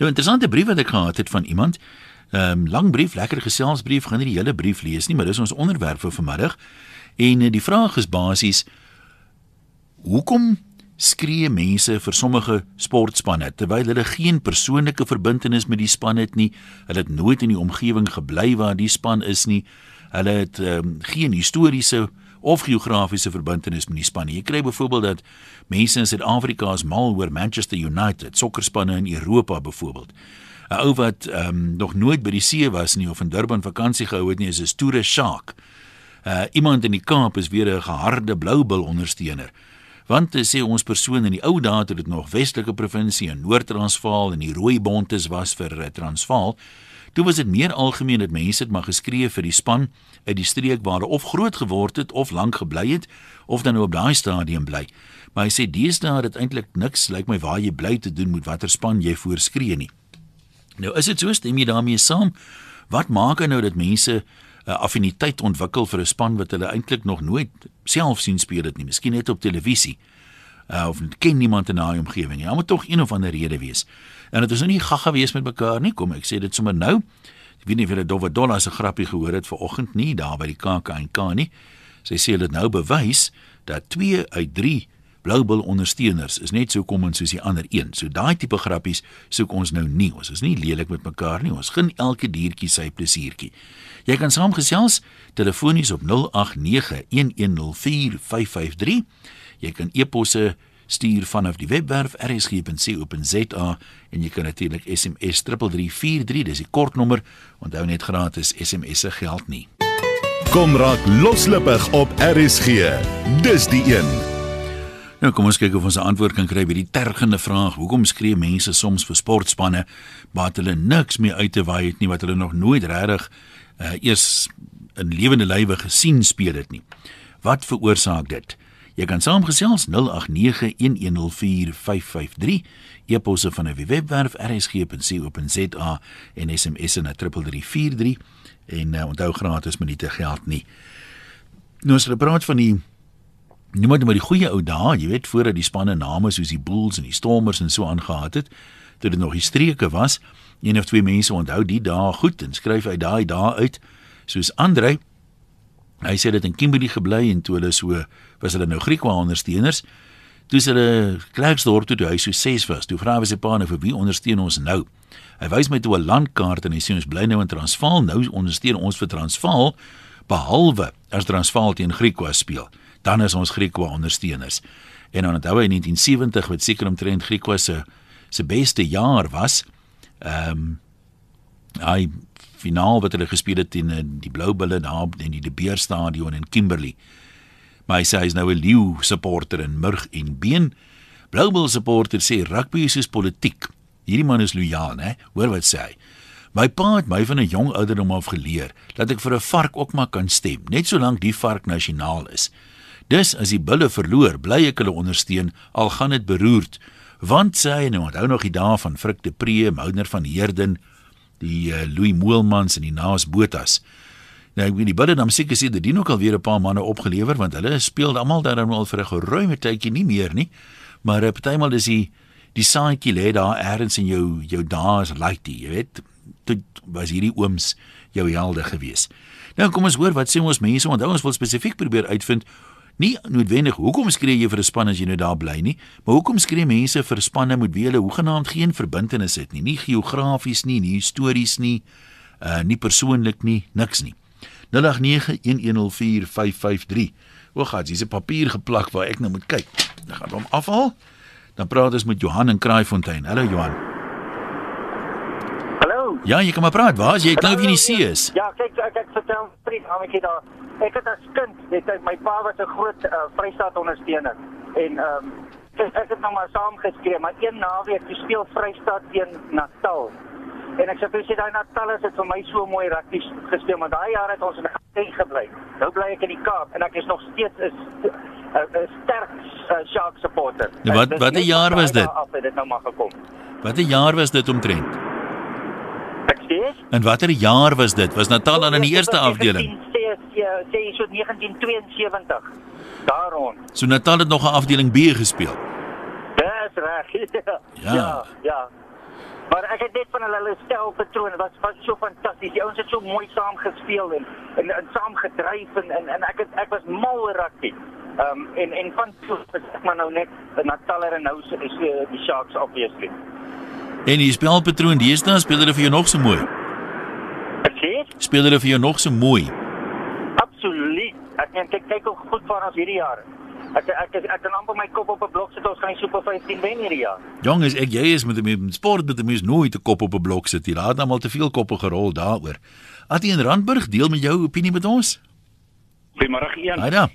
Nou interessante brief wat ek gehad het van iemand. Ehm um, lang brief, lekker geselsbrief, gaan nie die hele brief lees nie, maar dis ons onderwerp vir vanmiddag. En uh, die vraag is basies hoekom skree mense vir sommige sportspanne terwyl hulle geen persoonlike verbintenis met die span het nie. Hulle het nooit in die omgewing gebly waar die span is nie. Hulle het um, geen historiese of geografiese verbintenis met die span nie. Jy kry byvoorbeeld dat mense in Suid-Afrika is mal oor Manchester United, sokkerspanne in Europa byvoorbeeld. 'n Ou wat um, nog nooit by die see was nie of in Durban vakansie gehou het nie, is 'n stoere shark. Uh iemand in die Kaap is weer 'n geharde bloubil ondersteuner want te sê ons persoon in die ou dae toe dit nog Westelike provinsie en Noord-Transvaal en die rooi bontes was vir eh, Transvaal toe was dit meer algemeen dat mense het maar geskree vir die span uit die streek waar hulle of groot geword het of lank gebly het of dan nou op daai stadium bly. Maar hy sê deesdae dit eintlik niks lyk like my waar jy bly te doen met watter span jy voorskree nie. Nou is dit so stem jy daarmee saam? Wat maak nou dat mense 'n affiniteit ontwikkel vir 'n span wat hulle eintlik nog nooit self sien speel dit nie, miskien net op televisie. Uh, of ken niemand in daai omgewing nie. Moet tog een of ander rede wees. En dit is nou nie gagga wees met mekaar nie. Kom ek sê dit sommer nou. Ek weet nie of julle Dowwe Donna se grappie gehoor het vanoggend nie daar by die KAK&K nie. Sy sê dit nou bewys dat 2 uit 3 Bloubil ondersteuners is net so kom en soos die ander een. So daai tipe grappies soek ons nou nie. Ons is nie lelik met mekaar nie. Ons gun elke diertjie sy plesiertjie. Jy kan saamgesels telefonies op 0891104553. Jy kan e-posse stuur vanaf die webwerf rsg.co.za en jy kan natuurlik SMS 3343, dis die kortnommer. Onthou net gratis SMS se geld nie. Kom raak loslippig op RSG. Dis die een. Nou kom ons kyk of ons 'n antwoord kan kry by die tergende vraag: Hoekom skree mense soms vir sportspanne wat hulle niks meer uit te waai het nie, wat hulle nog nooit regtig uh, eers in lewende lywe gesien speel het nie? Wat veroorsaak dit? Jy kan saamgesels 0891104553 e-posse van 'n webwerf rsg.co.za en SMS na 3343 en uh, onthou gratis minute geld nie. Nou as jy praat van die Niemand met die goeie ou dae, jy weet voordat die spanne name soos die Bulls en die Stormers en so aangehad het, toe dit nog die streke was, een of twee mense onthou die dae goed en skryf uit daai dae uit, soos Andre. Hy sê dit in Kimberley gebly en toe hulle so was hulle nou Griekwa ondersteuners. Toe hulle Klerksdorp toe, toe hy so 6 was, toe vra hy sy pa nou vir wie ondersteun ons nou? Hy wys my toe 'n landkaart en hy sê ons bly nou in Transvaal, nou ondersteun ons vir Transvaal behalwe as Transvaal teen Griekwa speel dan is ons Griekwa ondersteuners. En dan onthou hy in 1970 wat seker omtrent Griekwa se se beste jaar was. Ehm um, hy finaal wat hulle gespeel het teen eh, die Blou Bulle daar in die De Beer Stadion in Kimberley. Maar hy sê hy is nou 'n leeu supporter in murg en been. Blou Bulle supporter sê rugby is soos politiek. Hierdie man is lojaal, hè? Hoor wat sê hy. My pa het my van 'n jong ouderdom af geleer dat ek vir 'n vark ook maar kan stem, net solank die vark nasionaal is. Dus as die bulle verloor, bly ek hulle ondersteun al gaan dit beroerd. Want sê hy nou, onthou nog die dae van Frik de Pre, Mounder van Heerden, die uh, Louis Moelmans en die Naas Botas. Nou ek weet die bulle dan seker sê dit dien ook al weer 'n paar manne opgelewer want hulle speel almal daar nou al vir 'n geruime tydjie nie meer nie. Maar uh, partymal is die die saadjie lê daar eers in jou jou dae is lighty, jy weet. Dit was hierdie ooms jou helde gewees. Nou kom ons hoor wat sê ons mense, onthou ons wil spesifiek probeer uitvind Nie noodwendig hoekom skree jy vir 'n span as jy nou daar bly nie, maar hoekom skree mense vir spanne met wie hulle hoegenaamd geen verbintenis het nie, nie geografies nie, nie histories nie, uh nie persoonlik nie, niks nie. 0891104553. O, gats, hier's 'n papier geplak waar ek nou moet kyk. Dan gaan hom afhaal. Dan praat ons met Johan in Kraaifontein. Hallo Johan. Ja, jy kan maar praat. Waar is jy? Ek glo jy nie see is. Ja, kyk, ek ek vertel vriend, hom ek het daar ek het as kind, jy, my pa was 'n groot uh, Vrystaat ondersteuner en ehm um, ek, ek het nou maar saam geskree, maar een naweek toe speel Vrystaat teen Natal. En ek sê vir sy daai Natal is dit vir my so mooi rugby gespeel, maar daai jaar het ons in Gauteng gebly. Nou bly ek in die Kaap en ek is nog steeds 'n 'n sterk uh, Shark supporter. Nou, wat watter jaar was dit? Af het dit nou maar gekom. Watter jaar was dit omtrent? Ek sê. En watter jaar was dit? Was Natal dan in die eerste afdeling? sê so 1972 daar rond. So Natal het nog 'n afdeling B gespeel. Dis reg. Ja. Ja. Ja. ja. Maar ek het net van hulle hulle stelpatroon was was so fantasties. Die ouens het so mooi saam gespeel en en, en saam gedryf en, en en ek het ek was mal oor rugby. Ehm um, en en van toe is ek maar nou net Nataller en nou is die Sharks obviously. En die spelpatroon, die is dan speel hulle vir jou nog so mooi. Sê Speel hulle vir jou nog so mooi. absoluut. Ek meen kyk kyk hoe goed van ons hierdie jaar. Ek ek ek, ek kan amper my kop op 'n blok sit ons gaan die Super 15 wen hierdie jaar. Jong is ek jy is met 'n sport met 'n mens nooit 'n kop op 'n blok sit. Jy laat nou al te veel koppe gerol daaroor. Attie en Randburg deel met jou opinie met ons. Goeiemôre Ian. Haai dan.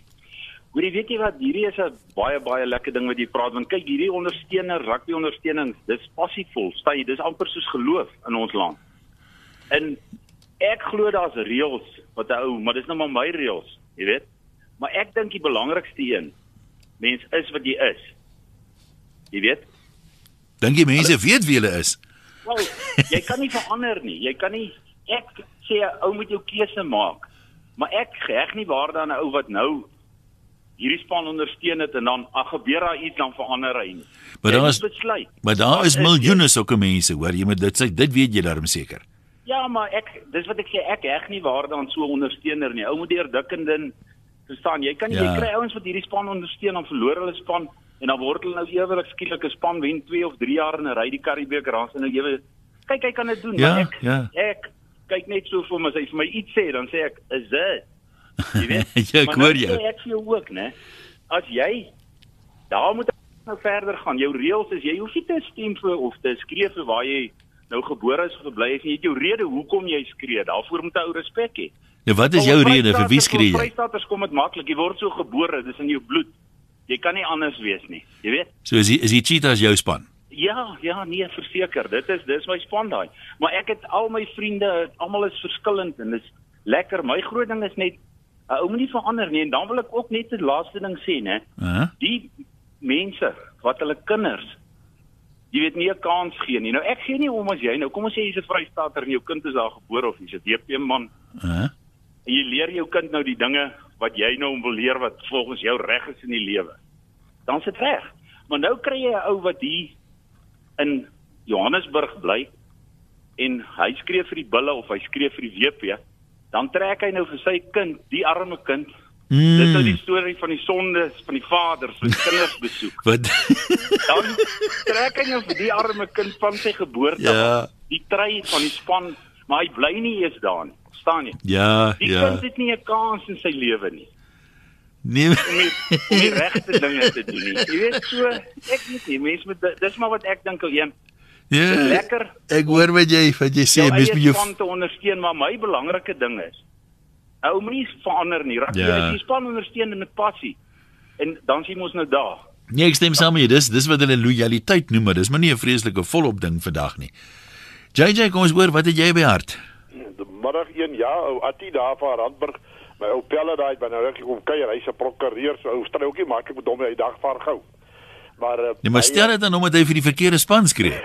Hoorie, weet jy wat, hierdie is 'n baie baie lekker ding wat jy praat want kyk, hierdie ondersteuner, rugby ondersteuning, dis passievol, jy, dis amper soos geloof in ons land. En ek glo daar's reëls wat hou, maar dis nou maar my reëls, jy weet. Maar ek dink die belangrikste een, mens is wat jy is. Jy weet? Dink jy mense weet wie hulle is? Wel, jy kan nie verander nie. Jy kan nie ek sê 'n ou moet jou keuse maak. Maar ek heg nie waarde aan 'n ou wat nou hierdie span ondersteun het en dan ag gebeur daar iets dan verander hy nie. Maar daar moet is besluit. maar daar is miljoene sulke mense, hoor jy, maar dit sê dit weet jy darm seker. Ja, maar ek dis wat ek sê ek heg nie waarde aan so 'n ondersteuner nie. Ou moet deurdikkend verstaan. Jy kan nie Ja. jy kry ouens wat hierdie span ondersteun dan verloor hulle span en dan word hulle nou ewig skielik 'n span wen 2 of 3 jaar in 'n ry die Karibeek ras en nou ewe kyk hy kan dit doen, Ja, maar ek ja. ek kyk net so vir hom as hy vir my iets sê, dan sê ek is dit. Jy weet. Ja, ek hoor nou jou. Ek vir jou ook, né? As jy daar moet nou verder gaan. Jou reëls is jy hoef nie te stem vir of te skree vir waar jy nou gebore is of gebly is nie. Jy het jou rede hoekom jy skree. Daarvoor moet jy ou respek hê. Nou wat is jou rede vir wie skree jy? Vrystaaters kom dit maklik. Jy word so gebore, dis in jou bloed. Jy kan nie anders wees nie. Jy weet? So is die, is die Cheetahs jou span? Ja, ja, nee, verseker. Dit is dis my span daai. Maar ek het al my vriende, almal is verskillend en dis lekker. My groot ding is net 'n ou moenie verander nie en dan wil ek ook net 'n laaste ding sê, né? Hæ? Die mense wat hulle kinders jy weet nie 'n kans gee nie. Nou ek gee nie om as jy nou kom ons sê jy's 'n Vrystaater en jou kind is daar gebore of jy's 'n DP man Hæ? en jy leer jou kind nou die dinge wat jy nou wil leer wat volgens jou reg is in die lewe. Dan sit reg. Maar nou kry jy 'n ou wat hier in Johannesburg bly en hy skree vir die bulle of hy skree vir die WP, dan trek hy nou vir sy kind, die arme kind. Mm. Dis nou die storie van die sondes van die vaders wat kinders besoek. Wat Dan trek hy nou vir die arme kind van sy geboorte. Ja. Die trei van die span, maar hy bly nie eens daar nie. Staan jy? Ja, Die ja. kind het nie 'n kans in sy lewe nie Nee. om die, om die regte dinge te doen nie. Jy weet so, ek weet nie, mense moet dis maar wat ek dink al een. Ja. Lekker Ek hoor wat jy wat jy sê, jou mens moet jou span te ondersteun, maar my belangrike ding is ou moenie verander nie. Raak Ja. jy die span ondersteun met passie. En dan sien ons nou daar. Nee, ek stem saam met jou. Dis dis wat hulle lojaliteit noem, maar dis maar nie 'n vreeslike volop ding vandag nie. JJ, kom ons hoor, wat het jy by hart? Middag 1 ja, ou Attie daar van Randburg. My ou pelle daai by nou reg kom kuier, hy's 'n prokureur, so ou stroukie maak ek met hom hy dag vaar gou. Maar uh, Nee, maar stel dit dan omdat hy vir die verkeerde span skree.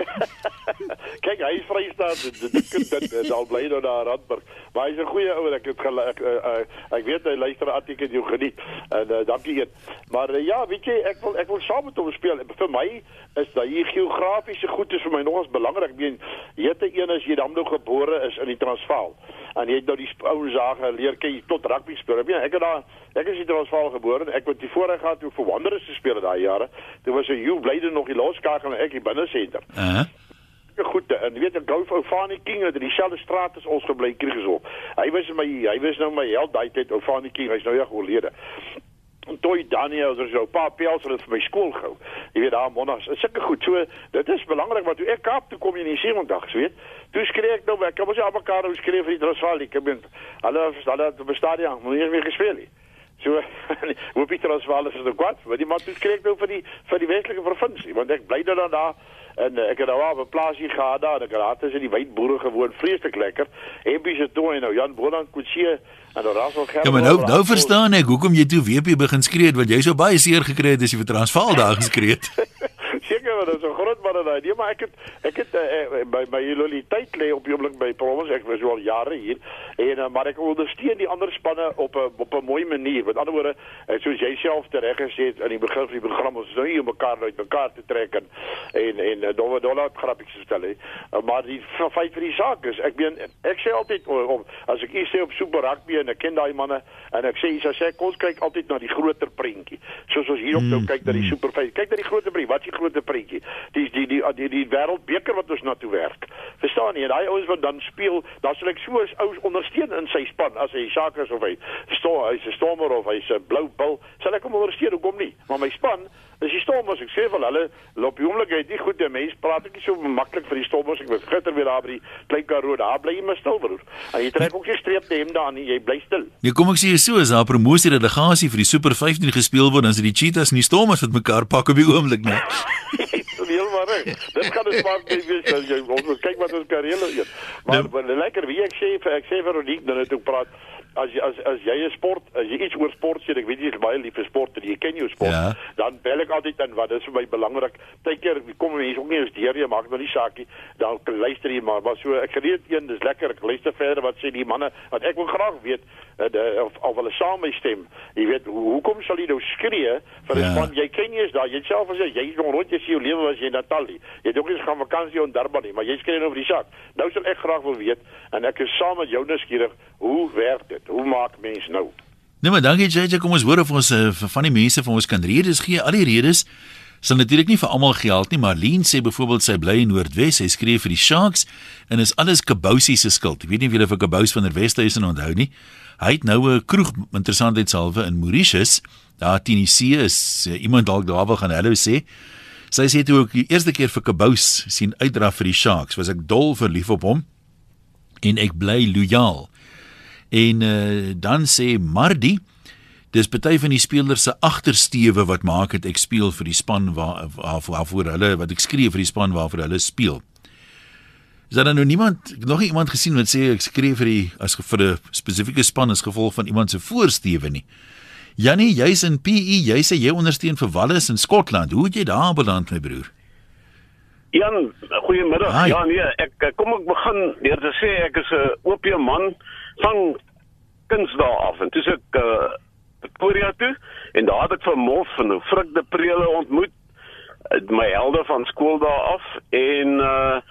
Kyk, hy is Vrystaat, dit dit dit dit al bly nou daar Randburg. Maar hy's 'n goeie ou, ek het gel- ek, uh, uh, ek weet hy luister Attie het jou geniet. En uh, dankie een. Maar uh, ja, weet jy, ek wil ek wil saam met hom speel. Vir my is daai geografiese goed is vir my nogals belangrik. Ek meen, jette een as jy dan nou gebore is in die Transvaal. En jy het nou die ouens daar geleer ken jy tot rugby speel. Ek ek het daar ek is in die Transvaal gebore. Ek het die voorreg gehad om vir Wanderers te speel daai jare. Toe was 'n Hugh Blyden nog die loskakel en ek die binnensenter. Hæ? Ja, goed en weet ek gou ou Fanie King het in dieselfde straat as ons gebly Kriegeshop. Hy was my hy was nou my held daai tyd ou Fanie King, hy's nou ja oorlede. En toe Daniel er so 'n paar pels het vir my skool gehou. Jy weet daar monnas, sulke goed. So dit is belangrik want toe ek Kaap toe kom in die 70's, weet. Toe skree ek nou, ek kom ons al mekaar ou skree vir die Transvaal. Ek ben hulle hulle het die stadion, moet nie meer gespeel nie. So, hoe Pieter Transvaal is nou kwart, want die man toe skree ek nou vir die vir die Weselike provinsie, want ek bly nou dan daar en uh, ek het nou al 'n plaasie gehad daar, ek het tussen die wydboere gewoon, vreeslik lekker. Hempie se toe en nou Jan Boland Kutsie en dan Rassel Gerber. Ja, maar nou nou verstaan ek hoekom jy toe WP begin skree het want jy sou baie seer gekry het as jy vir Transvaal daar geskree het. Seker want dit is 'n groot man daai. Nee, maar ek het ek het uh, by my loyaliteit lê op die oomblik by Promise. Ek was al jare hier en uh, maar ek ondersteun die ander spanne op 'n op 'n mooi manier. Met ander woorde, uh, soos jy self tereg gesê het aan die begin van die program, ons is nou nie om mekaar uit mekaar te trek en en en uh, dollar dollar grappies te stel hè. Uh, maar die feit vir die saak is, ek meen ek sê altyd om as ek hier sê op Super Rugby en ek ken daai manne en ek sê jy sê ons kyk altyd na die groter prentjie. Soos ons hier op nou kyk na die Super 5. Kyk na die groter prentjie. Wat is die groter prentjie? Die die die die, die wêreldbeker wat ons na toe werk. Verstaan jy? Daai ouens wat dan speel, dan sal ek so as ouens ondersteun in sy span as hy Shaka of hy Storm, hy's 'n Stormer of hy's 'n Blou Bull, sal ek hom ondersteun. Hoekom nie? Maar my span Dis die Stormers, ek sê vir hulle, loop die oomblik uit nie goed, die mense praat ek nie so maklik vir die Stormers. Ek was gister weer daar by die Klein Karoo, daar bly jy maar stil broer. En jy trek ook nie streep te hem daar nie, jy bly stil. Nee, kom ek sê jy so, as daar promosie delegasie vir die Super 15 gespeel word, dan is dit die Cheetahs en die Stormers wat mekaar pak op die oomblik, nee. maar reg. Dit gaan 'n smart ding wees jy ons kyk wat ons kan reël eet. Maar nou, lekker wie ek sê ek sê vir Rodiek dan het ek praat as jy as as jy 'n sport as jy iets oor sport sê ek weet jy is baie lief vir sport en jy ken jou sport ja. dan bel ek altyd dan wat dis vir my belangrik. Partykeer kom mense ook nie eens deur jy maak nou nie saakie dan luister jy maar maar so ek gereed een dis lekker ek luister verder wat sê die manne wat ek wil graag weet uh, de, of of hulle saam mee stem. Jy weet hoe hoekom sal jy nou skree vir 'n ja. span? Jy ken nie eens daai jy self as jy jy nog rond jy sien jou lewe was jy in Natal jy het ook nie gaan vakansie in Durban nie maar jy skree oor die saak. Nou sal ek graag wil weet en ek is saam met jou nou skieurig hoe werk dit dit. Hoe maak mens nou? Nee, maar dankie JJ, kom ons hoor of ons uh, van die mense van ons kan redes gee. Al die redes sal natuurlik nie vir almal geld nie, maar Leen sê byvoorbeeld sy bly in Noordwes, hy skree vir die Sharks en is alles Kabousie se skuld. Ek weet nie of julle vir Kabous van der Westhuizen onthou nie. Hy het nou 'n kroeg interessantheidshalwe in Mauritius. Daar teen die see is uh, iemand dalk daar wil gaan hallo sê. Sy sê toe ek die eerste keer vir Kabous sien uitdraf vir die Sharks, was ek dol verlief op hom en ek bly lojaal. En uh, dan sê Mardi dis party van die spelers se agtersteewe wat maak dit ek speel vir die span waar waarvoor hulle wat ek skree vir die span waarvoor hulle speel. Is daar nou niemand nog iemand gesien wat sê ek skree vir die as vir 'n spesifieke span as gevolg van iemand se voorsteewe nie. Jannie, jy's in PE, jy sê jy ondersteun vir Wallis in Skotland. Hoe het jy daar beland my broer? Jan, goeiemiddag. Ja nee, ek kom ek begin deur te sê ek is 'n oop man van kunsdae af. En toe ek uh, Pretoria toe en daar het ek vir Mof en Frik de Prele ontmoet uh, my helde van skool daar af en uh,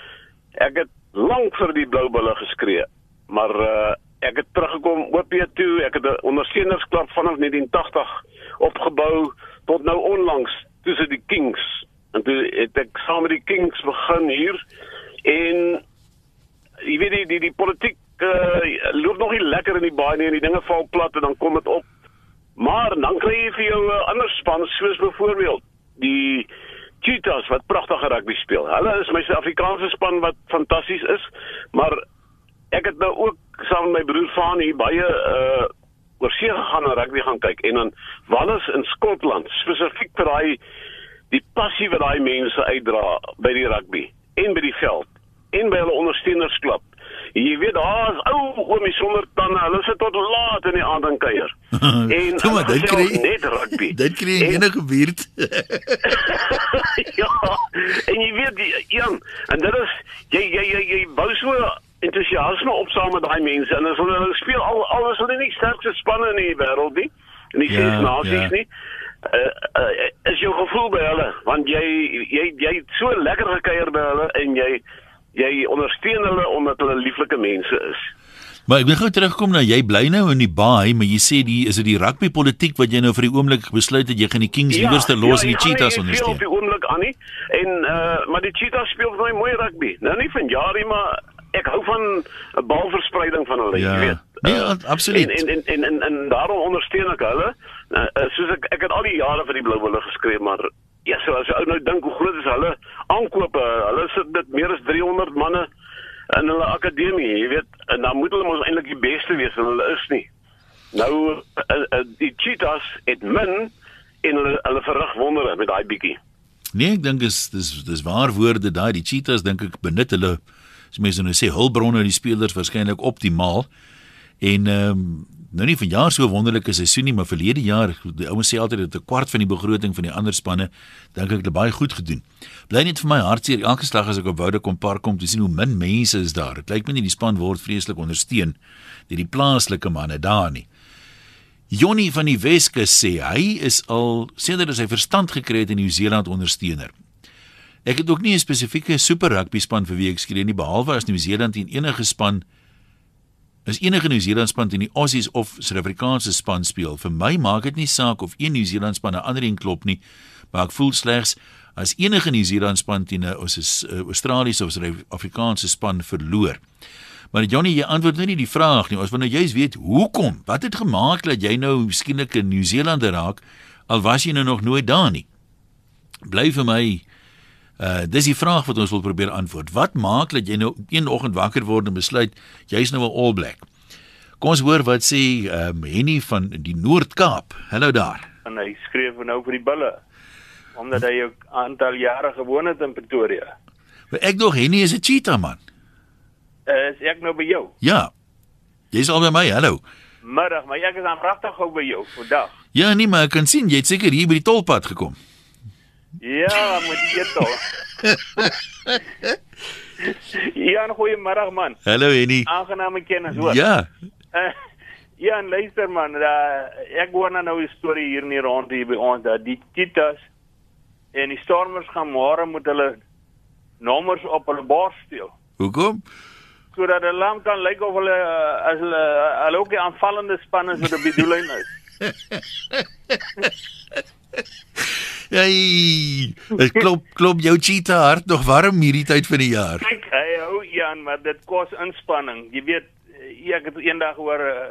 ek het lank vir die blou bulle geskree maar uh, ek het teruggekom OP toe ek het 'n ondersteunersklub vanaf 1980 opgebou tot nou onlangs tussen die Kings. En toe het ek saam met die Kings begin hier en jy weet die die, die politiek uh, loop nog nie lekker in die baie nie en die dinge val plat en dan kom dit op. Maar dan kry jy vir jou 'n uh, ander span soos byvoorbeeld die Cheetahs wat pragtige rugby speel. Hulle is my Suid-Afrikaanse span wat fantasties is, maar ek het nou ook saam met my broer Fani baie uh oor see gegaan en rugby gaan kyk en dan Wallis in Skotland spesifiek vir daai die passie wat daai mense uitdra by die rugby en by die veld en by hulle ondersteunersklub Jy weet daar's ou oomies sonder tande. Hulle sit tot laat in die aand en kuier. En Kom maar, dit kry net rugby. Dit kry en, enige buurt. ja. En jy weet Jan, en dit is jy jy jy, jy bou so entoesiasme op saam met daai mense en hulle hulle speel al alles hulle nie sterkste spanne in die wêreld nie. En die ses ja, nasies ja. nie. Uh, uh, is jou gevoel by hulle want jy jy jy het so lekker gekuier by hulle en jy jy ondersteun hulle omdat hulle lieflike mense is. Maar ek wil gou terugkom na jy bly nou in die baai, maar jy sê die is dit die rugby politiek wat jy nou vir die oomblik besluit het jy gaan die Kings ja, liewerste los ja, en die Cheetahs ondersteun. Ja, op die oomblik aan nie. En uh maar die Cheetahs speel baie mooi rugby. Nou nie van jare maar ek hou van 'n balverspreiding van hulle, ja. jy weet. Nee, uh, absoluut. En en, en en en en daarom ondersteun ek hulle. Uh, soos ek ek het al die jare vir die Blou Bulle geskryf, maar Ja, so as jy ou nou dink hoe groot is hulle aankope, hulle sit dit meer as 300 manne in hulle akademie, jy weet, en dan moet hulle mos eintlik die beste wees en hulle is nie. Nou uh, uh, die Cheetahs het min en hulle hulle verrig wondere met daai bietjie. Nee, ek dink is dis dis waar woorde daai die Cheetahs dink ek benut hulle as mense nou sê hulpbronne die spelers waarskynlik optimaal en ehm um, nou nie vanjaar so 'n wonderlike seisoen nie, maar verlede jaar, die ouens sê altyd dat 'n kwart van die begroting van die ander spanne dink ek het baie goed gedoen. Bly net vir my hartseer elke slag as ek op Woude kom park kom te sien hoe min mense is daar. Dit lyk my nie die span word vreeslik ondersteun deur die plaaslike manne daar nie. Jonnie van die Weskus sê hy is al sedert hy verstand gekry het in Nieu-Seeland ondersteuner. Ek het ook nie 'n spesifieke super rugby span vir wie ek skree nie behalwe as Nieu-Seeland teen enige span is enige Nieu-Seeland span teen die Aussies of Suid-Afrikaanse span speel. Vir my maak dit nie saak of een Nieu-Seeland span 'n ander een klop nie, maar ek voel slegs as enige Nieu-Seeland span teen 'n Australiese of Suid-Afrikaanse span verloor. Maar Johnny, jy antwoord nou nie die vraag nie. Ons wil nou juist weet hoekom? Wat het gemaak dat jy nou skielik 'n Nieu-Seelander raak al was jy nou nog nooit daar nie? Bly vir my Uh dis die vraag wat ons wil probeer antwoord. Wat maak dat jy nou een oggend wakker word en besluit jy's nou 'n All Black? Kom ons hoor wat sê ehm um, Henny van die Noord-Kaap. Hallo daar. En hy skryf nou vir die bulle omdat hy 'n aantal jare gewoon het in Pretoria. Maar ek dog Henny is 'n cheetah man. Uh, is ek nou by jou? Ja. Jy's al by my. Hallo. Middag, maar ek is aan pragtig gou by jou vandag. Ja, nee, maar ek kan sien jy het seker hier by die tolpad gekom. Ja, moet jy tol. ja, goeiemôre man. Hallo Henny. Aangename kennis hoor. Ja. Uh, ja, en luister man, da, ek hoor nou 'n storie hier nie rond hier by ons dat die cheetahs en die stormers gaan môre met hulle nommers op hulle bors steel. Hoekom? Sodat hulle lam kan lyk of hulle uh, as hulle uh, hulle ook die aanvallende span is wat die doellyn is. Ja, dit klop klop jou cheetah hart nog warm hierdie tyd van die jaar. Kyk, hey, ou Jan, maar dit kos inspanning. Jy weet, ek het eendag hoor uh,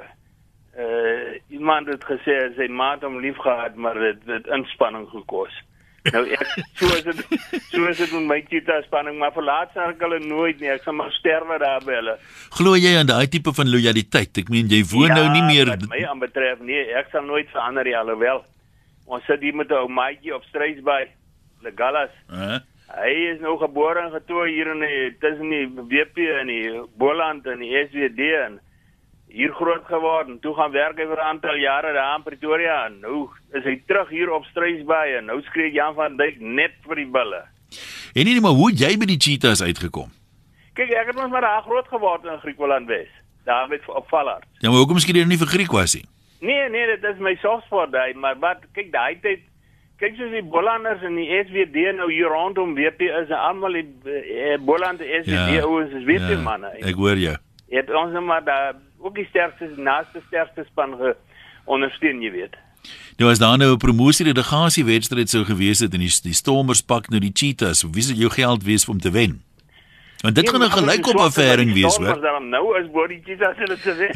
uh iemand het gesê sy maat hom liefgehad, maar dit het inspanning gekos. Nou ek so is dit so is dit met my cheetah spanning, maar verlaat sal ek hulle nooit nie. Ek sal maar sterwe daar by hulle. Glo jy aan daai tipe van lojaliteit? Ek meen jy woon ja, nou nie meer wat my aanbetref nee, ek sal nooit verander nie alhoewel. Ons sit hier met 'n ou maatjie op Strysby, Legalas. uh, Hy is nou gebore en getoe hier in die tussen die WP en die Boland en die SWD en hier groot geword en toe gaan werk hy vir 'n aantal jare daar in Pretoria en nou is hy terug hier op Strysby en nou skree Jan van Dijk net vir die bulle. En nie maar hoe jy by die cheetahs uitgekom? Kyk, ek het mos maar daar groot geword in Griekeland Wes. Daar met opvaller. Ja, maar hoekom miskien jy nie vir Griek was nie? Nee, nee, dit is my softspot daai, maar wat kyk daai tyd kyk soos die Bollanders en die SWD nou hier rondom WP is almal die eh, Bolland SWD Ja, ouens is WP ja, manne. Ek hoor jou. Het ons nou maar daar ook die sterkste naaste sterkste span ge ondersteun, jy weet. Nou as daar nou 'n promosie delegasie wedstryd sou gewees het en die, die Stormers pak nou die Cheetahs, wie sou jou geld wees om te wen? Want dit Nee, gaan 'n maar gelykop maar die wees, hoor. daarom Nou is body Jesus hulle te wen.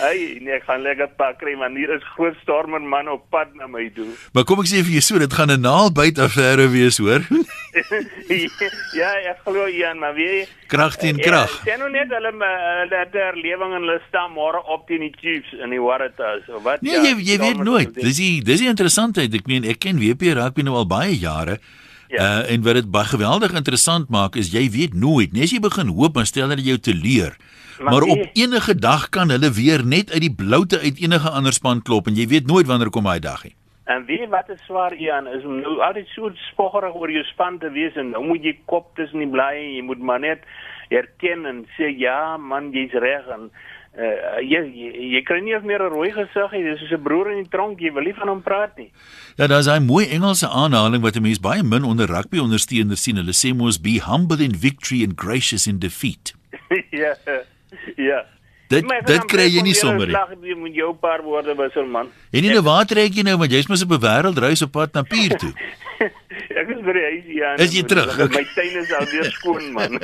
Ai, nee, ek gaan lekker pak kry man. Hier is groot stormer man op pad na my toe. Maar kom ek sê vir jou so, dit gaan 'n naalbyt affære wees, hoor. ja, ek glo Jan, maar wie Krag teen krag. Ja, sien nou net hulle dat der lewing en hulle staan môre op teen die Chiefs in die Waratahs of wat? Nee, ja, jy jy weet nooit. Dis die dis die interessantheid. Ek meen ek ken WP rugby nou al baie jare. Ja. Uh en wat dit baie geweldig interessant maak is jy weet nooit. Net as jy begin hoop, dan stel hulle jou teleur. Maar Maar nee. op enige dag kan hulle weer net uit die bloute uit enige ander span klop en jy weet nooit wanneer kom daai dag nie. En weet jy wat is swaar Ian is om nou altyd so spoggerig oor jou span te wees en nou moet jy kop tussen die blaaie en jy moet maar net erken en sê ja man jy's reg en uh, jy, jy jy kry nie eens meer 'n rooi gesig nie dis soos 'n broer in die tronk jy wil nie van hom praat nie Ja, daar's 'n mooi Engelse aanhaling wat 'n mens baie min onder rugby ondersteuners sien. Hulle sê mos be humble in victory and gracious in defeat. ja ja Dit Maar ek dit kry jy nie sommer nie. 'n slag, Jy moet jou paar woorde wissel man En nie nou waar trek jy nou want jy's mos op 'n wêreldreis op pad na Pier toe. ek is by die huis Ian Is jy terug? my tuin is al weer skoon man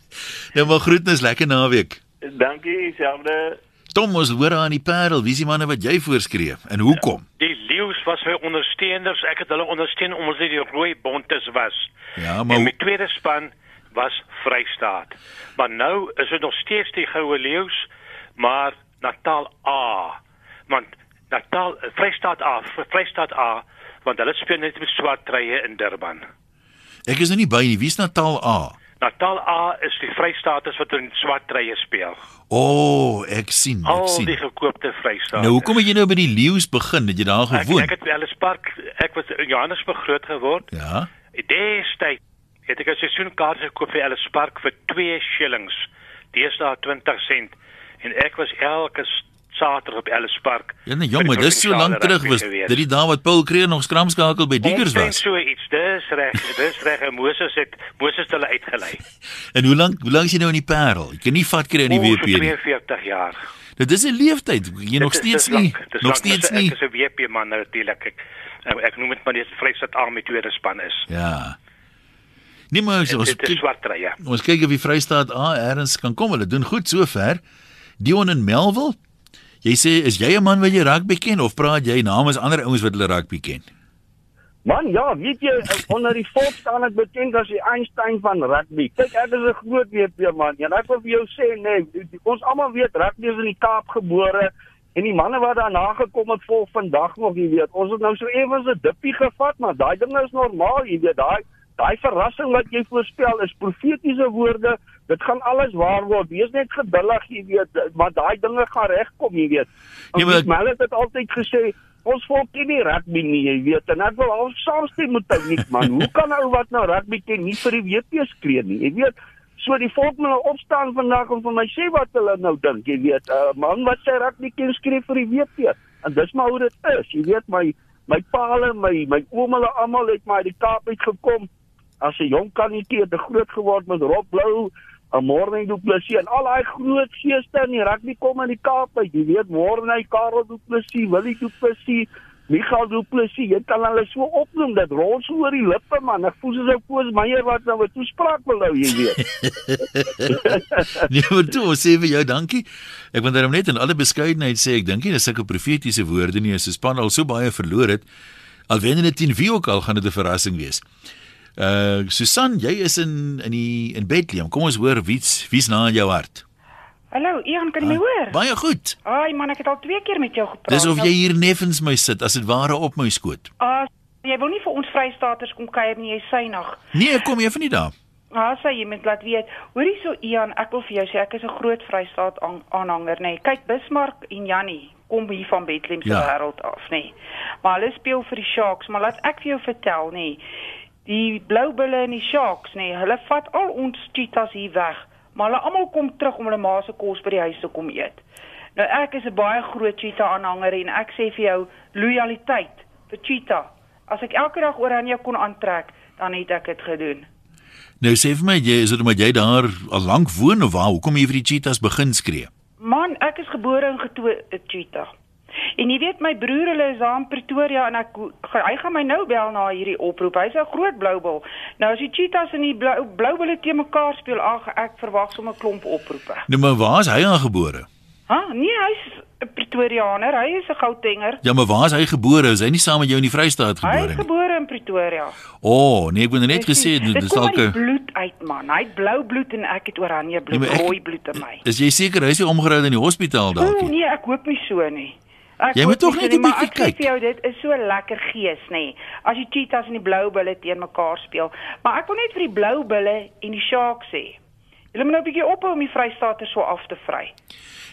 Nou maar groetnis, lekker naweek. Dankie selfde Tom, ons hoor aan die Parel, wie is die manne wat jy voorskreef en hoekom? Die leeu's was my ondersteuners. Ek het hulle ondersteun omdat hulle die rooi bontes was. Ja, En maar my tweede span was Vrystaat. Maar nou is dit nog steeds die goue leeu's, maar Natal A. Want Natal Vrystaat A, Vrystaat A, want hulle speel net met swart treye in Durban. ek is nou nie by nie. Wie's Natal A? Natal A is die Vrystaaters wat in swart treye speel. O, oh, ek sien, ek Al sien. die gekoopte Vrystaaters. Nou hoekom het jy nou by die leeu's begin? Het jy daar ek, gewoon? ek het by Ellis Park, ek was in Johannesburg groot geword. Ja. Destyds het ek 'n seisoenkaart gekoop vir Ellis Park vir 2 shillings. Deesdae 20 sent en ek was elke Saterdag op Ellis Park. Ja nee, jong, maar dis so lank terug was. Dit die dae wat Paul Kreer nog skramskakel by Diggers Omtrent was. So iets, dis reg, dis reg. En Moses het Moses hulle uitgelei. En hoe lank hoe lank is jy nou in die Parel? Jy kan nie vat kry in die WP nie. 42 jaar. Dit is 'n leeftyd. Jy nog Dit is- steeds nie. dis Nog steeds nie. Ek is 'n WP man natuurlik. Ek ek, ek noem dit maar net Vrystaat Army tweede span is. Ja. Nee maar ons Dit is kyk, swart treye. ons kyk of die Vrystaat A erns kan kom. Hulle doen goed sover. Dion en Melville. Jy sê is jy 'n man wat jy rugby ken of praat jy namens ander ouens wat hulle rugby ken? Man, ja, weet jy, onder die volk staan ek bekend as die Einstein van rugby. Kyk, ek is 'n groot WP man. En ek wil vir jou sê, nee, ons almal weet rugby is in die Kaap gebore en die manne wat daarna gekom het vol vandag nog, jy weet. Ons het nou so ewens 'n dippie gevat, maar daai ding is normaal, jy weet. Daai daai verrassing wat jy voorspel is profetiese woorde. Dit gaan alles waar word. Wees net geduldig, jy weet, maar daai dinge gaan regkom, jy weet. Nee, maar ek- maar hulle het dit altyd gesê Ons volk ken nie rugby nie, jy weet. En ek wil al saamstem met ou nie, man. Hoe kan ou wat nou rugby ken nie vir die WP skree nie? Jy weet, so die volk moet nou opstaan vandag en vir my sê wat hulle nou dink, jy weet. 'n uh, Man wat sê rugby ken skree vir die WP. En dis maar hoe dit is. Jy weet my my paal en my my oom hulle almal het maar uit die Kaap uit gekom. As 'n jong kanetjie het groot geword met Rob Blou, 'n Morning Du Plessis en al daai groot geeste in die rugby kom in die Kaap uit. Jy weet Morning Karel Du Plessis, Willie Du Plessis, Michael Du Plessis, jy kan hulle so opnoem dat rol so oor die lippe man. Ek voel soos 'n Koos Meyer wat nou 'n toespraak wil hou, jy weet. nee, maar toe sê vir jou dankie. Ek wil daarom net in alle beskeidenheid sê ek dink nie dis sulke profetiese woorde nie as 'n span al so baie verloor het. Al wen hulle teen wie ook al gaan dit 'n verrassing wees. Uh Susan, jy is in in die in Bethlehem. Kom ons hoor wie's wie's na in jou hart. Hallo, Ian, kan jy my hoor? Baie goed. Ai man, ek het al twee keer met jou gepraat. Dis of jy hier neffens my sit as dit ware op my skoot. Ah, jy wil nie vir ons Vrystaaters kom kuier nie, jy sê nog. Nee, kom jy van nie daar. Ah, sê jy moet laat weet. Hoorie so Ian, ek wil vir jou sê ek is 'n groot Vrystaat aan, aanhanger, nê. Nee. Kyk, Bismarck en Jannie kom hier van Bethlehem se Ja. wêreld af, nê. Nee. Maar hulle speel vir die Sharks, maar laat ek vir jou vertel, nê. Nee. Die Blou Bulle en die Sharks, nê, nee, hulle vat al ons cheetahs hier weg, maar hulle almal kom terug om hulle ma se kos by die huis te kom eet. Nou ek is 'n baie groot cheetah aanhanger en ek sê vir jou loyaliteit vir cheetah. As ek elke dag oranje kon aantrek, dan het ek dit gedoen. Nou sê vir my, jy is dit omdat jy daar al lank woon of waar? Hoekom jy vir die cheetahs begin skree? Man, ek is gebore en getoe 'n cheetah. En jy weet my broer, hulle is daar in Pretoria en ek hy gaan my nou bel na hierdie oproep. Hy's 'n groot bloubil. Nou as die cheetahs en die blou bloubulle te mekaar speel, ag ek verwag sommer 'n klomp oproepe. Nou maar waar is hy aangebore? Ha, nee, hy's 'n Pretoriaaner. Hy is 'n Gautenger. Ja, maar waar is hy gebore? Is hy nie saam met jou in die Vrystaat Hy gebore is nie? gebore in Pretoria. O, oh, nee, ek wou net gesê dit dit is dalk 'n bloed uit man. Hy het blou bloed en ek het oranje bloed, Nee, ek- rooi bloed in my. Is jy seker hy is nie omgeruil in die hospitaal dalk nie? nee, ek hoop nie so nie. Ek Jy moet tog net 'n bietjie ek sê kyk. vir jou dit is so lekker gees nê. As die cheetahs en die blou bulle teen mekaar speel. Maar ek wil net vir die blou bulle en die sharks sê. Julle moet nou 'n bietjie ophou om die Vrystaaters so af te vry.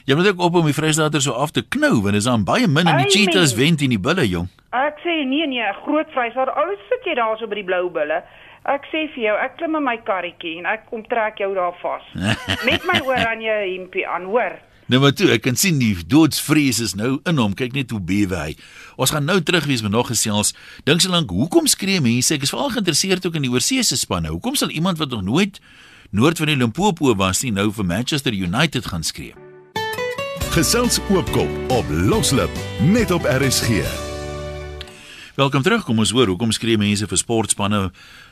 Jy moet ook op om die Vrystaaters so af te knou want is dan baie min en die cheetahs wen teen die bulle jong. Ek sê nee nee, groot Vrystaat. Alles sit jy daar so by die blou bulle. Ek sê vir jou, ek klim in my karretjie en ek kom trek jou daar vas. met my oranje hempie aan, hoor. Nou maar toe, ek kan sien die doodsvrees is nou in hom. Kyk net hoe bewe hy. Ons gaan nou terug wees met nog gesels. Dink so lank, hoekom skree mense? Ek is veral geïnteresseerd ook in die oorseese spanne. Hoekom sal iemand wat nog nooit noord van die Limpopo was nie nou vir Manchester United gaan skree? Gesels oopkop op Loslip net op RSG. Welkom terug. Kom ons hoor hoekom skree mense vir sportspanne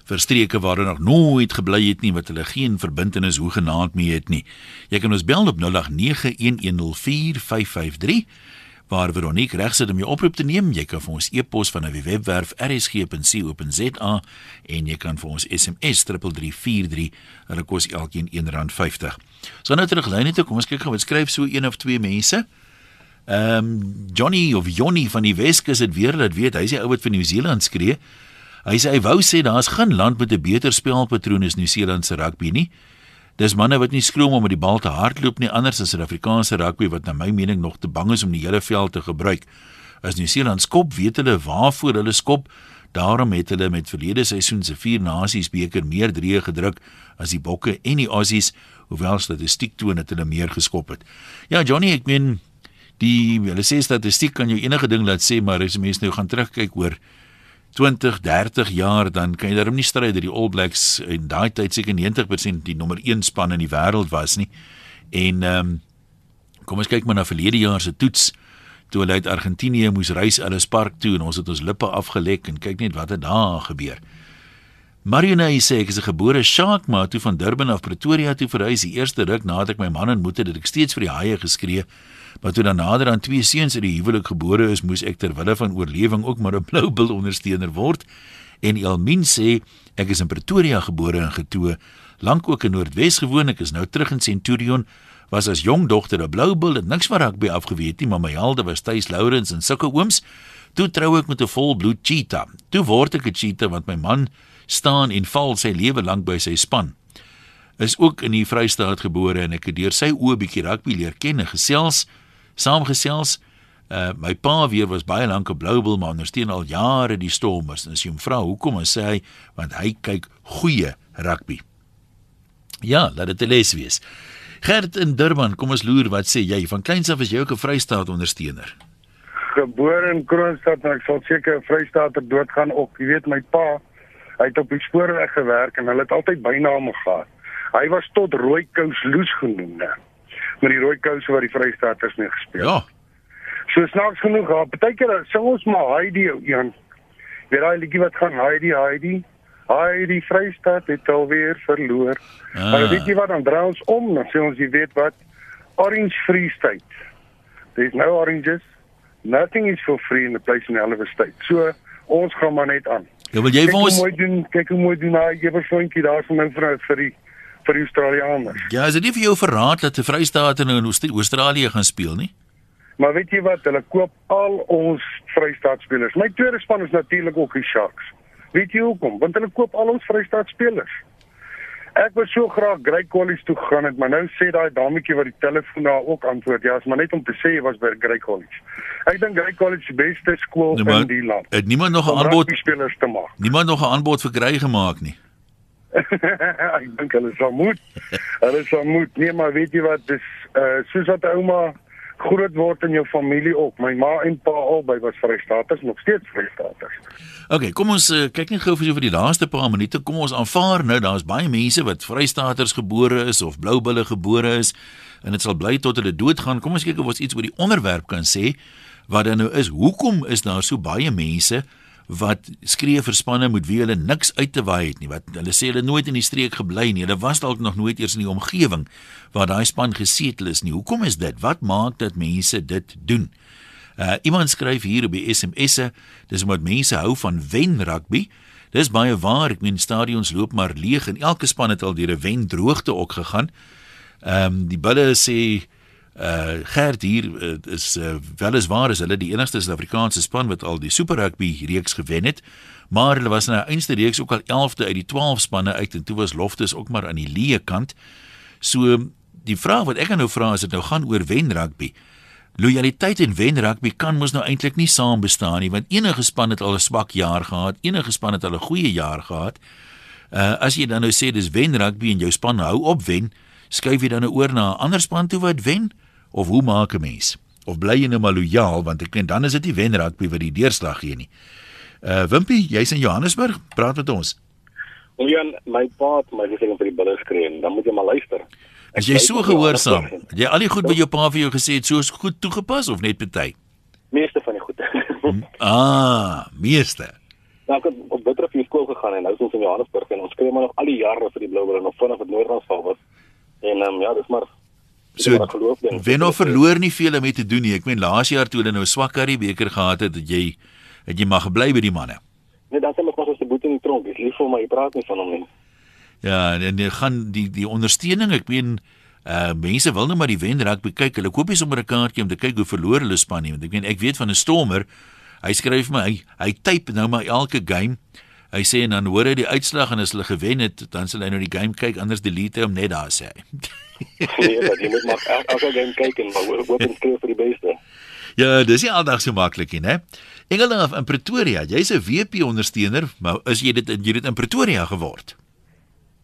vir streke waar hulle nog nooit gebly het nie wat hulle geen verbintenis hoegenaamd mee het nie. Jy kan ons bel op 0891104553 waar Veronique reg sit om jou oproep te neem. Jy kan vir ons e-pos van 'n webwerf rsg.co.za en jy kan vir ons SMS 3343. Hulle kos elkeen R1.50. So nou terug lyn toe. Kom ons kyk gou wat skryf so een of twee mense. Ehm um, Johnny of Johnny van die Weskus het weer laat weet, hy is die ou wat vir Nieu-Seeland skree. Hy sê hy wou sê daar's geen land met 'n beter spelpatroon as Nieu-Seeland se rugby nie. Dis manne wat nie skroom om met die bal te hardloop nie, anders as Suid-Afrikaanse rugby wat na my mening nog te bang is om die hele veld te gebruik. As Nieu-Seeland skop, weet hulle waarvoor hulle skop. Daarom het hulle met verlede seisoen se vier nasies beker meer drie gedruk as die Bokke en die Aussies, hoewel statistiek toon dat hulle meer geskop het. Ja, Johnny, ek meen die hulle sê statistiek kan jou enige ding laat sê, maar as mense nou gaan terugkyk oor 20, 30 jaar dan kan jy daarom nie stry dat die All Blacks in daai tyd seker 90% die nommer 1 span in die wêreld was nie. En ehm um, kom ons kyk maar na verlede jaar se toets toe hulle uit Argentinië moes reis Ellis Park toe en ons het ons lippe afgelek en kyk net wat het daar gebeur. Marionay sê ek is 'n gebore Shark maar toe van Durban af Pretoria toe verhuis die eerste ruk nadat ek my man ontmoet het, het ek steeds vir die haie geskree. Maar toe dan nader aan twee seuns uit die huwelik gebore is, moes ek ter wille van oorlewing ook maar 'n blou bil ondersteuner word. En Elmin sê ek is in Pretoria gebore en getoe, lank ook in Noordwes gewoon, ek is nou terug in Centurion was as jong dogter 'n blou bil het niks van rugby afgeweet nie, maar my helde was Tuis Lourens en sulke ooms. Toe trou ek met 'n volbloed cheetah. Toe word ek 'n cheetah want my man staan en val sy lewe lank by sy span. Is ook in die Vrystaat gebore en ek het deur sy oë bietjie rugby leer ken en gesels, saamgesels. Uh my pa weer was baie lank 'n blou bil maar ondersteun al jare die Stormers. En as jy hom vra hoekom, dan sê hy want hy kyk goeie rugby. Ja, laat dit 'n les wees. Gert in Durban, kom ons loer wat sê jy? Van kleins af is jy ook 'n Vrystaat ondersteuner. Gebore in Kroonstad, maar ek sal seker 'n Vrystaater doodgaan ook. Jy weet my pa, hy het op die spoorweg gewerk en hulle het altyd byname gehad. Hy was tot rooi kous loes genoem, né? Met die rooi kous wat die Vrystaaters mee gespeel. Ja. So snaaks genoeg, ja, partykeer sing ons maar Heidi, Jan. Weet daai liedjie wat gaan Heidi, Heidi. Hy die Vrystaat het alweer verloor. Ah. Maar weet jy wat dan draai ons om, dan sê ons jy weet wat Orange Free State. There's no oranges. Nothing is for free in the place in Elwe State. So ons gaan maar net aan. Ja, wil jy vir ons mooi doen, kyk hoe mooi doen hy gewer soentjie daar van my vrou vir die vir die Australiërs. Ja, is dit nie vir jou verraad dat die Vrystaat nou in Australië gaan speel nie? Maar weet jy wat, hulle koop al ons Vrystaat spelers. My tweede span is natuurlik ook die Sharks. Weet jy hoekom? Want hulle koop al ons Vrystaat spelers. Ek wou so graag Grey College toe gegaan het, maar nou sê daai dametjie wat die telefoon daar ook antwoord, ja, is maar net om te sê jy was by Grey College. Ek dink Grey College is die beste skool nee, in die land. Het niemand nog 'n aanbod spelers te maak? Niemand nog 'n aanbod vir Grey gemaak nie. ek dink hulle sal moet. hulle sal moet. Nee, maar weet jy wat, dis uh soos wat ouma groot word in jou familie ook. My ma en pa albei was Vrystaaters, nog steeds Vrystaaters. OK, kom ons uh, kyk net gou vir vir die laaste paar minute. Kom ons aanvaar nou daar's baie mense wat Vrystaaters gebore is of Bloubulle gebore is en dit sal bly tot hulle doodgaan. Kom ons kyk of ons iets oor die onderwerp kan sê wat dan nou is. Hoekom is daar so baie mense wat skree vir spanne moet wie hulle niks uit te waai het nie wat hulle sê hulle nooit in die streek gebly nie. Hulle was dalk nog nooit eers in die omgewing waar daai span gesetel is nie. Hoekom is dit? Wat maak dat mense dit doen? Uh, iemand skryf hier op die SMS'e dis omdat mense hou van wen rugby dis baie waar. Ek meen stadions loop maar leeg en elke span het al deur 'n wen droogte ook gegaan. Ehm um, die bulle sê Uh Gert hier uh, is uh, weliswaar is hulle die enigste Suid-Afrikaanse span wat al die Super Rugby reeks gewen het, maar hulle was in 'n eindste reeks ook al 11de uit die 12 spanne uit en toe was Loftus ook maar aan die leë kant. So die vraag wat ek nou vra is dit nou gaan oor wen rugby. Loyaliteit en wen rugby kan mos nou eintlik nie saam bestaan nie want enige span het al 'n swak jaar gehad, enige span het al 'n goeie jaar gehad. Uh as jy dan nou sê dis wen rugby en jou span hou op wen, skuif jy dan nou oor na 'n ander span toe wat wen? Of hoe maak 'n mens? Of bly jy nou maar lojaal want ek dink dan is dit die wen rugby wat die deurslag gee nie. Uh Wimpie, jy's in Johannesburg, praat met ons. Oyan, my pa het my gesê om vir die bulle skree en dan moet jy maar luister. As jy so gehoorsaam, jy al die goed wat jou pa vir jou gesê het, so goed toegepas of net party? Meeste van die goed. ah, meeste. Nou ek het op Bitrefie skool gegaan en nou is ons in Johannesburg en ons skree maar nog al die jare vir die blou bulle nog vanaf dit Noord-Transvaal was. En ehm um, ja, dis maar So wen of verloor nie veel om te doen nie. Ek meen laas jaar toe hulle nou swak Currie beker gehad het, het jy het jy maar gebly by die manne. Nee, dan sê mos ons se boet in die tronk. Dis lief vir my praat nie van hom nie. Ja, en jy gaan die die ondersteuning, ek meen uh mense wil nou maar die wen raak kyk. Hulle koop nie sommer 'n kaartjie om te kyk hoe verloor hulle span nie, want ek meen ek weet van 'n stormer. Hy skryf my hy hy type nou maar elke game Hy sê en dan hoor hy die uitslag en as hulle gewen het, dan sal hy nou die game kyk, anders delete hy hom net daar sê hy. nee, dat jy moet maar el- elke game kyk en maar hoop- en skryf vir die beste. Ja, dis nie aldag so maklik nie, né? Engeland in Pretoria, jy's 'n WP ondersteuner, maar is jy dit jy dit in Pretoria geword?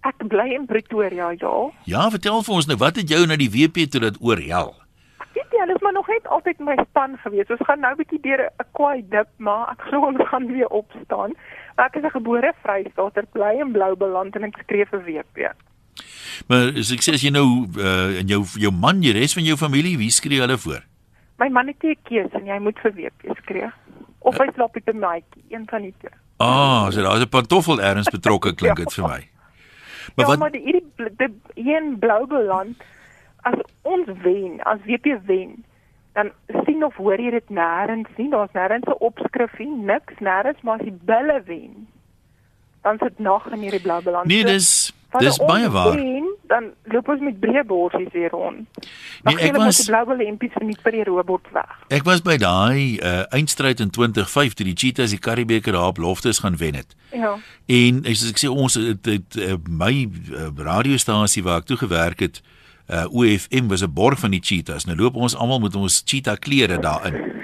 Ek bly in Pretoria, ja. Ja, vertel vir ons nou, wat het jou na die WP toe dat oorhel? Weet jy, hulle is maar nog net altyd my span gewees. Ons gaan nou 'n bietjie deur 'n kwaai dip, maar ek glo ons gaan weer opstaan. Ek is 'n gebore Vrystater, bly in Bloubeland en ek skree vir WP. Maar as ek sê as jy nou uh, en jou jou man, die res van jou familie, wie skree hulle voor? My man het 'n keuse en jy moet vir WP skree. Of hy slaap met 'n maatjie, een van die twee. Ah, so daar's 'n pantoffel erns betrokke klink dit vir my. Maar ja, wat maar die hierdie bl- die hier in Bloubeland as ons wen, as WP wen, dan sien of hoor jy dit nêrens nie. Daar's nêrens 'n opskrifie, niks nêrens, maar as die bulle wen, dan sit nag in hierdie Bloubeland. Nee, So, dis dis baie waar. Wen, dan loop ons met breë borsies weer rond. Nee, ek was die Bloubeland lempies verniet by die robot weg. ek was by daai uh, eindstryd in 2005 toe die Cheetahs die Karibeker daar op loftes gaan wen het. Ja. En as ek sê ons het, het, het my uh, radiostasie waar ek toe gewerk het, uh, OFM was 'n borg van die Cheetahs. Nou loop ons almal met ons cheetah klere daarin.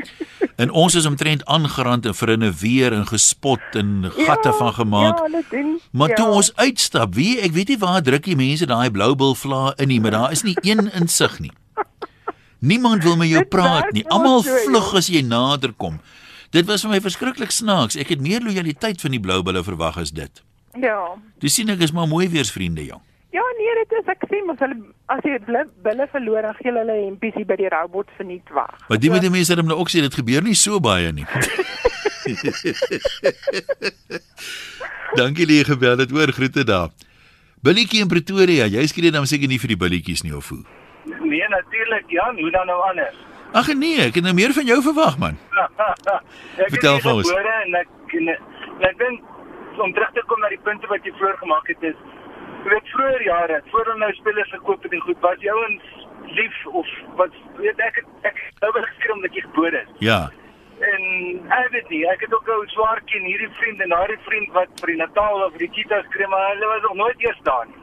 En ons is omtrent aangerand en verinneweer en gespot en gatte ja, van gemaak. Ja, doen. Maar ja. toe ons uitstap, wie ek weet nie waar druk die mense daai blou bil vla in nie, maar daar is nie een insig nie. Niemand wil met jou Dit praat nie. Almal ja. vlug as jy nader kom. Dit was vir my verskriklik snaaks. Ek het meer lojaliteit van die blou bulle verwag as dit. Ja. Dis sien ek is maar mooi weersvriende, jong. Nee, dit is ek sê mos hulle as jy hulle bulle verloor dan gee hulle hulle hempies hier by die robot verniet weg. Maar die met die mense het nou ook sê dit gebeur nie so baie nie. Dankie dat jy gebel het. Hoor groete daar. Billietjie in Pretoria. Jy skree dan seker nie vir die billietjies nie of hoe? Nee, natuurlik Jan, hoe dan nou anders? Ag nee, ek het nou meer van jou verwag man. ek Vertel vir ons. gebore en ek en, en ek dink om terug te kom na die punte wat jy vroeër gemaak het is jy weet vroeër jare, voor hulle nou spelers gekoop het en goed, was die ouens lief of wat weet ek het, ek nou beskree omdat jy gebore is. Ja. En ek weet nie, ek het ook 'n swaar ken hierdie vriend en daardie vriend wat vir die Natal of vir die Cheetahs skree, maar hulle was nog nooit eers daar nie.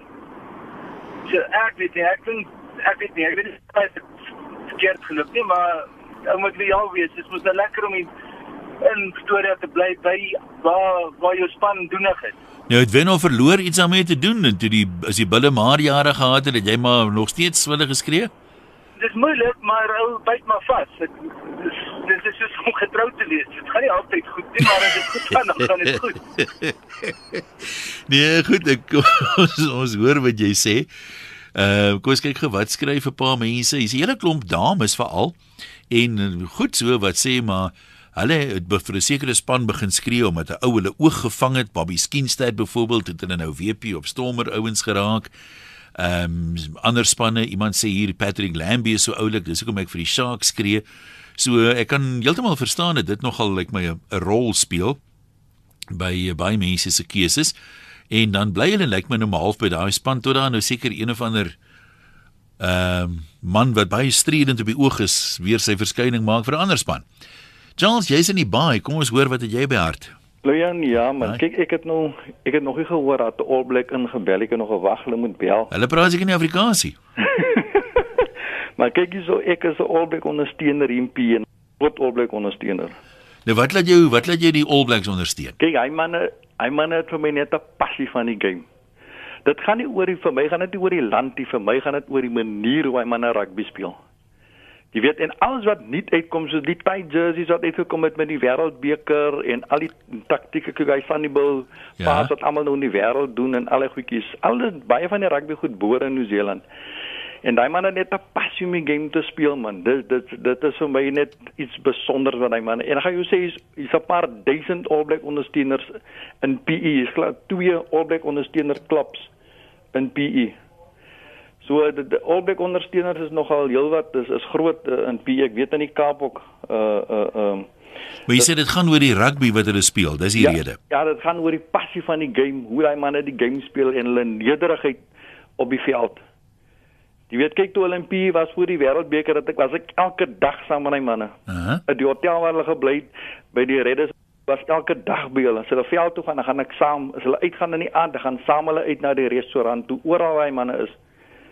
So ek weet nie, ek dink ek weet nie, ek weet nie of dit verkeerd geloop nie, maar ou moet loyaal wees. Dit moet nou lekker om in Pretoria te bly by waar waar jou span doenig is. Nou het wen of verloor iets daarmee te doen en toe die as die bulle maar jare gehad het, het jy maar nog steeds wille geskree? Dis moeilik, maar ou byt maar vas. Dit dis dit is soos om getroud te wees. Dit gaan nie altyd goed nie, maar as dit goed gaan, dan gaan dit goed. nee, goed, ek ons, ons hoor wat jy sê. Uh kom ons kyk gou wat skryf 'n paar mense. Hier's 'n hele klomp dames veral en uh, goed so wat sê maar hulle het vir 'n sekere span begin skree omdat 'n ou hulle oog gevang het. Bobby Skinstad byvoorbeeld het hulle nou WP op Stormer ouens geraak. Ehm um, ander spanne, iemand sê hier Patrick Lambie is so oulik, dis hoekom ek vir die Sharks skree. So ek kan heeltemal verstaan dat dit nogal lyk like my 'n rol speel by baie mense se keuses en dan bly hulle lyk my nou half by daai span tot daar nou seker een of ander ehm um, man wat baie stridend op die oog is weer sy verskyning maak vir 'n ander span. Charles, jy's in die baai. Kom ons hoor wat het jy by hart? Lojan, ja, man. Ja. Kyk, ek het nou ek het nog nie gehoor dat die All Black ingebel. Ek het nog gewag hulle moet bel. Hulle praat seker nie Afrikaansie. Maar kyk hierso, ek is 'n All Black ondersteuner hier in PN. Groot All Black ondersteuner. Nou wat laat jou wat laat jou die All Blacks ondersteun? Kyk, hy manne, hy manne het vir my net 'n passie van die game. Dit gaan nie oor die vir my gaan dit nie oor die land nie, vir my gaan dit oor die manier hoe hy manne rugby speel. Jy weet en alles wat nuut uitkom so die tight jerseys wat uitgekom het met die wêreldbeker en al die taktieke kyk hy van die bil Ja. ja. wat almal nou in die wêreld doen en al die goedjies. Alles baie van die rugby goed boor in Nieu-Seeland. En daai man het net 'n passie om die game te speel man. Dit dit dit is vir my net iets besonders wat hy man. En ek gaan jou sê hier's hier's 'n paar duisend All Black ondersteuners in PE. Is klaar twee All Black ondersteuner klubs in PE. So die, die All Black ondersteuners is nogal heelwat. Dis is groot uh, in PE. Ek weet in die Kaap ook uh uh um Maar jy sê dit gaan oor die rugby wat hulle speel. Dis die ja, rede. Ja, dit gaan oor die passie van die game, hoe daai manne die game speel en hulle nederigheid op die veld. Jy weet kyk toe Olimpie was vir die wêreldbeker dat ek was ek elke dag saam met my manne. Uh -huh. In die hotel waar hulle gebly het by die Redders was elke dag by hulle. As hulle veld toe gaan, dan gaan ek saam. As hulle uitgaan in die aand, dan gaan saam hulle uit na die restaurant toe oral waar hy manne is.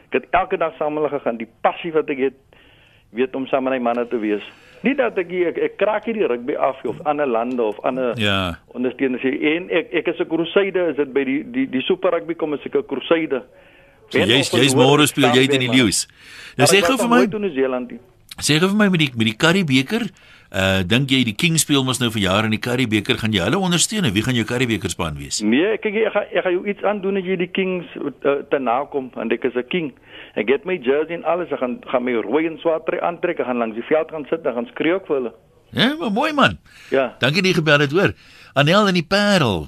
Ek het elke dag saam hulle gegaan. Die passie wat ek het weet om saam met my manne te wees. Nie dat ek ek, ek kraak hier die rugby af of ander lande of ander Ja. ondersteuners sê en ek ek is 'n crusader is dit by die die die super rugby kom as ek 'n crusader. So jy's jy's môre speel jy in die leeu's. Nou sê gou vir my toe New Zealand. toe. sê gou vir my met die met die Currie beker, uh dink jy die King speel mos nou vir jare in die Currie beker, gaan jy hulle ondersteun? en Wie gaan jou Currie beker span wees? Nee, kyk ek gaan ek gaan jou iets aandoen as jy die Kings uh, te nakom en ek is 'n king. Ek het my jersey en alles, ek gaan gaan my rooi en swart trui aantrek, ek gaan langs die veld gaan sit en gaan skree ook vir hulle. Ja, maar mooi man. Ja. Dankie dat jy gebel het, hoor. Anel in die Parel.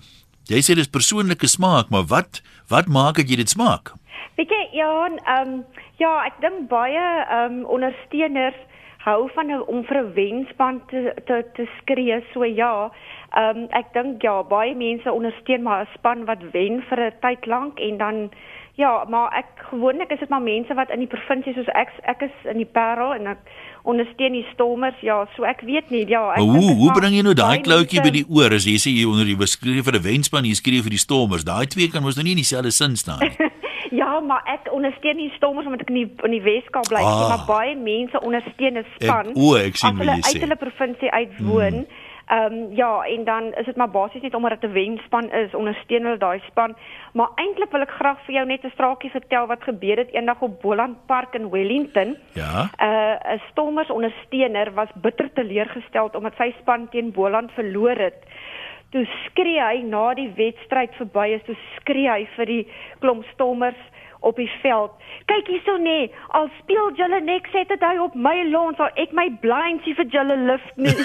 Jy sê dis persoonlike smaak, maar wat wat maak dat jy dit smaak? Weet jy, Johan, ehm um, ja, ek dink baie ehm um, ondersteuners hou van om vir 'n wenspan te te te skree. So ja, ehm um, ek dink ja, baie mense ondersteun maar 'n span wat wen vir 'n tyd lank en dan ja, maar ek gewoonlik is dit maar mense wat in die provinsie soos ek ek is in die Parel en ek ondersteun die Stormers. Ja, so ek weet nie. Ja, ek hoe hoe bring jy nou daai kloutjie mense- by die oor as jy sê jy onder jy beskryf vir 'n wenspan, jy skree vir die Stormers. Daai twee kan mos nou nie in dieselfde sin staan nie. Ja, maar ek ondersteun die Stormers omdat ek in die in die Weskaap bly, Ah. maar baie mense ondersteun 'n span. Ek- o, ek sien wat hulle jy sê. uit hulle provinsie uit woon. Ehm um, ja, en dan is dit maar basies net omdat dit 'n wenspan is, ondersteun hulle daai span. Maar eintlik wil ek graag vir jou net 'n straakie vertel wat gebeur het eendag op Boland Park in Wellington. Ja. Uh 'n Stormers ondersteuner was bitter teleurgesteld omdat sy span teen Boland verloor het. Toe skree hy na die wedstryd verby is, toe skree hy vir die klomp Stormers op die veld. Kyk hierso nê, nee, al speel julle net sê dit hy op my lawn, sal ek my blindsie vir julle lift nie.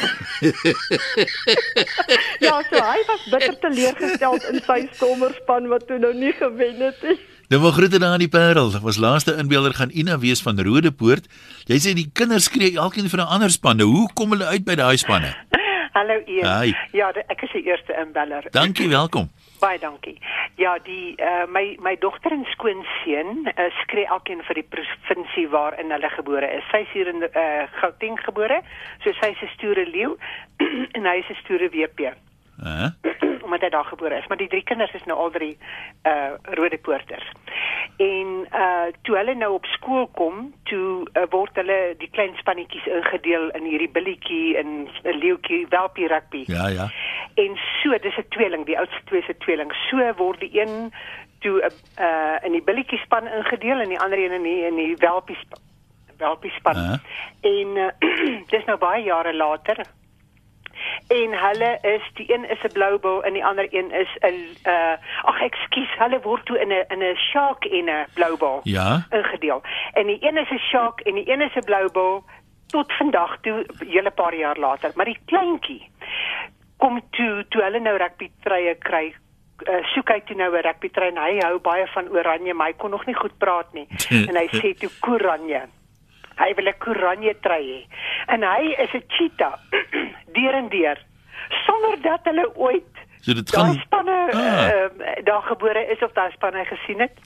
ja, so hy was bitter teleurgesteld in sy Stormerspan wat toe nou nie gewen het nie. Nou maar groete daar aan die Parel. Was laaste inbeelder gaan Ina wees van Rodepoort. Jy sê die kinders skree elkeen vir 'n ander span. Nou hoe kom hulle uit by daai spanne? Hallo Ian. Hi. Ja, ek is die eerste inbeller. Dankie, welkom. Baie dankie. Ja, die uh, my my dogter en skoonseun uh, skree elkeen vir die provinsie waarin hulle gebore is. Sy is hier in uh, Gauteng gebore, so sy is 'n stoere leeu en hy is 'n stoere WP Hæ? omdat hy daar gebore is. Maar die drie kinders is nou al drie uh rode poorters. En uh toe hulle nou op skool kom, toe uh, word hulle die klein spannetjies ingedeel in hierdie billetjie en 'n leeuetjie, welpie rugby. Ja, ja. En so, dis 'n tweeling, die oudste twee se tweeling. So word die een toe 'n uh, in die billetjie span ingedeel en die ander een in die in die welpie span. Welpie span. Hæ? En uh, dis nou baie jare later. En hulle is die een is 'n blou bil en die ander een is 'n uh ag ekskuus, hulle word toe in 'n in 'n shark en 'n blou bil Ja. ingedeel. En die een is 'n shark en die een is 'n blou bil tot vandag toe hele paar jaar later. Maar die kleintjie kom toe toe hulle nou rugby treye kry uh, soek hy toe nou 'n rugby trei en hy hou baie van oranje maar hy kon nog nie goed praat nie en hy sê toe koranje hy wil 'n koranje trei hê en hy is 'n cheetah deur en deur sonder dat hulle ooit So dit gaan spanne Ah. uh, daar gebore is of daai spanne gesien het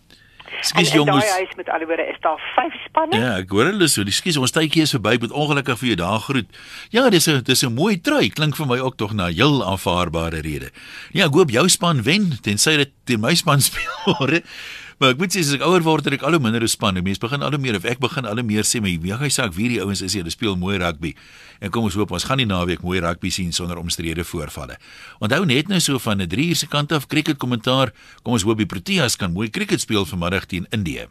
Skus en in daai jongens. huis met alhoewel is daar vyf spanne Ja, ek hoor hulle so. Die skuis, ons tydjie is verby. Ek moet ongelukkig vir jou daar groet. Ja, dis 'n dis 'n mooi trui. Klink vir my ook tog na heel aanvaarbare rede. Ja, ek hoop jou span wen tensy dit teen my span speel môre. Maar ek moet sê as ek ouer word, het ek al hoe minder span. Die mense begin al hoe meer of ek begin al hoe meer sê my, ja, hy sê ek wie die ouens is, hulle speel mooi rugby. En kom ons hoop ons gaan die naweek mooi rugby sien sonder omstrede voorvalle. Onthou net nou so van 'n 3 uur se kant af cricket kommentaar. Kom ons hoop die Proteas kan mooi cricket speel vanmiddag teen Indië.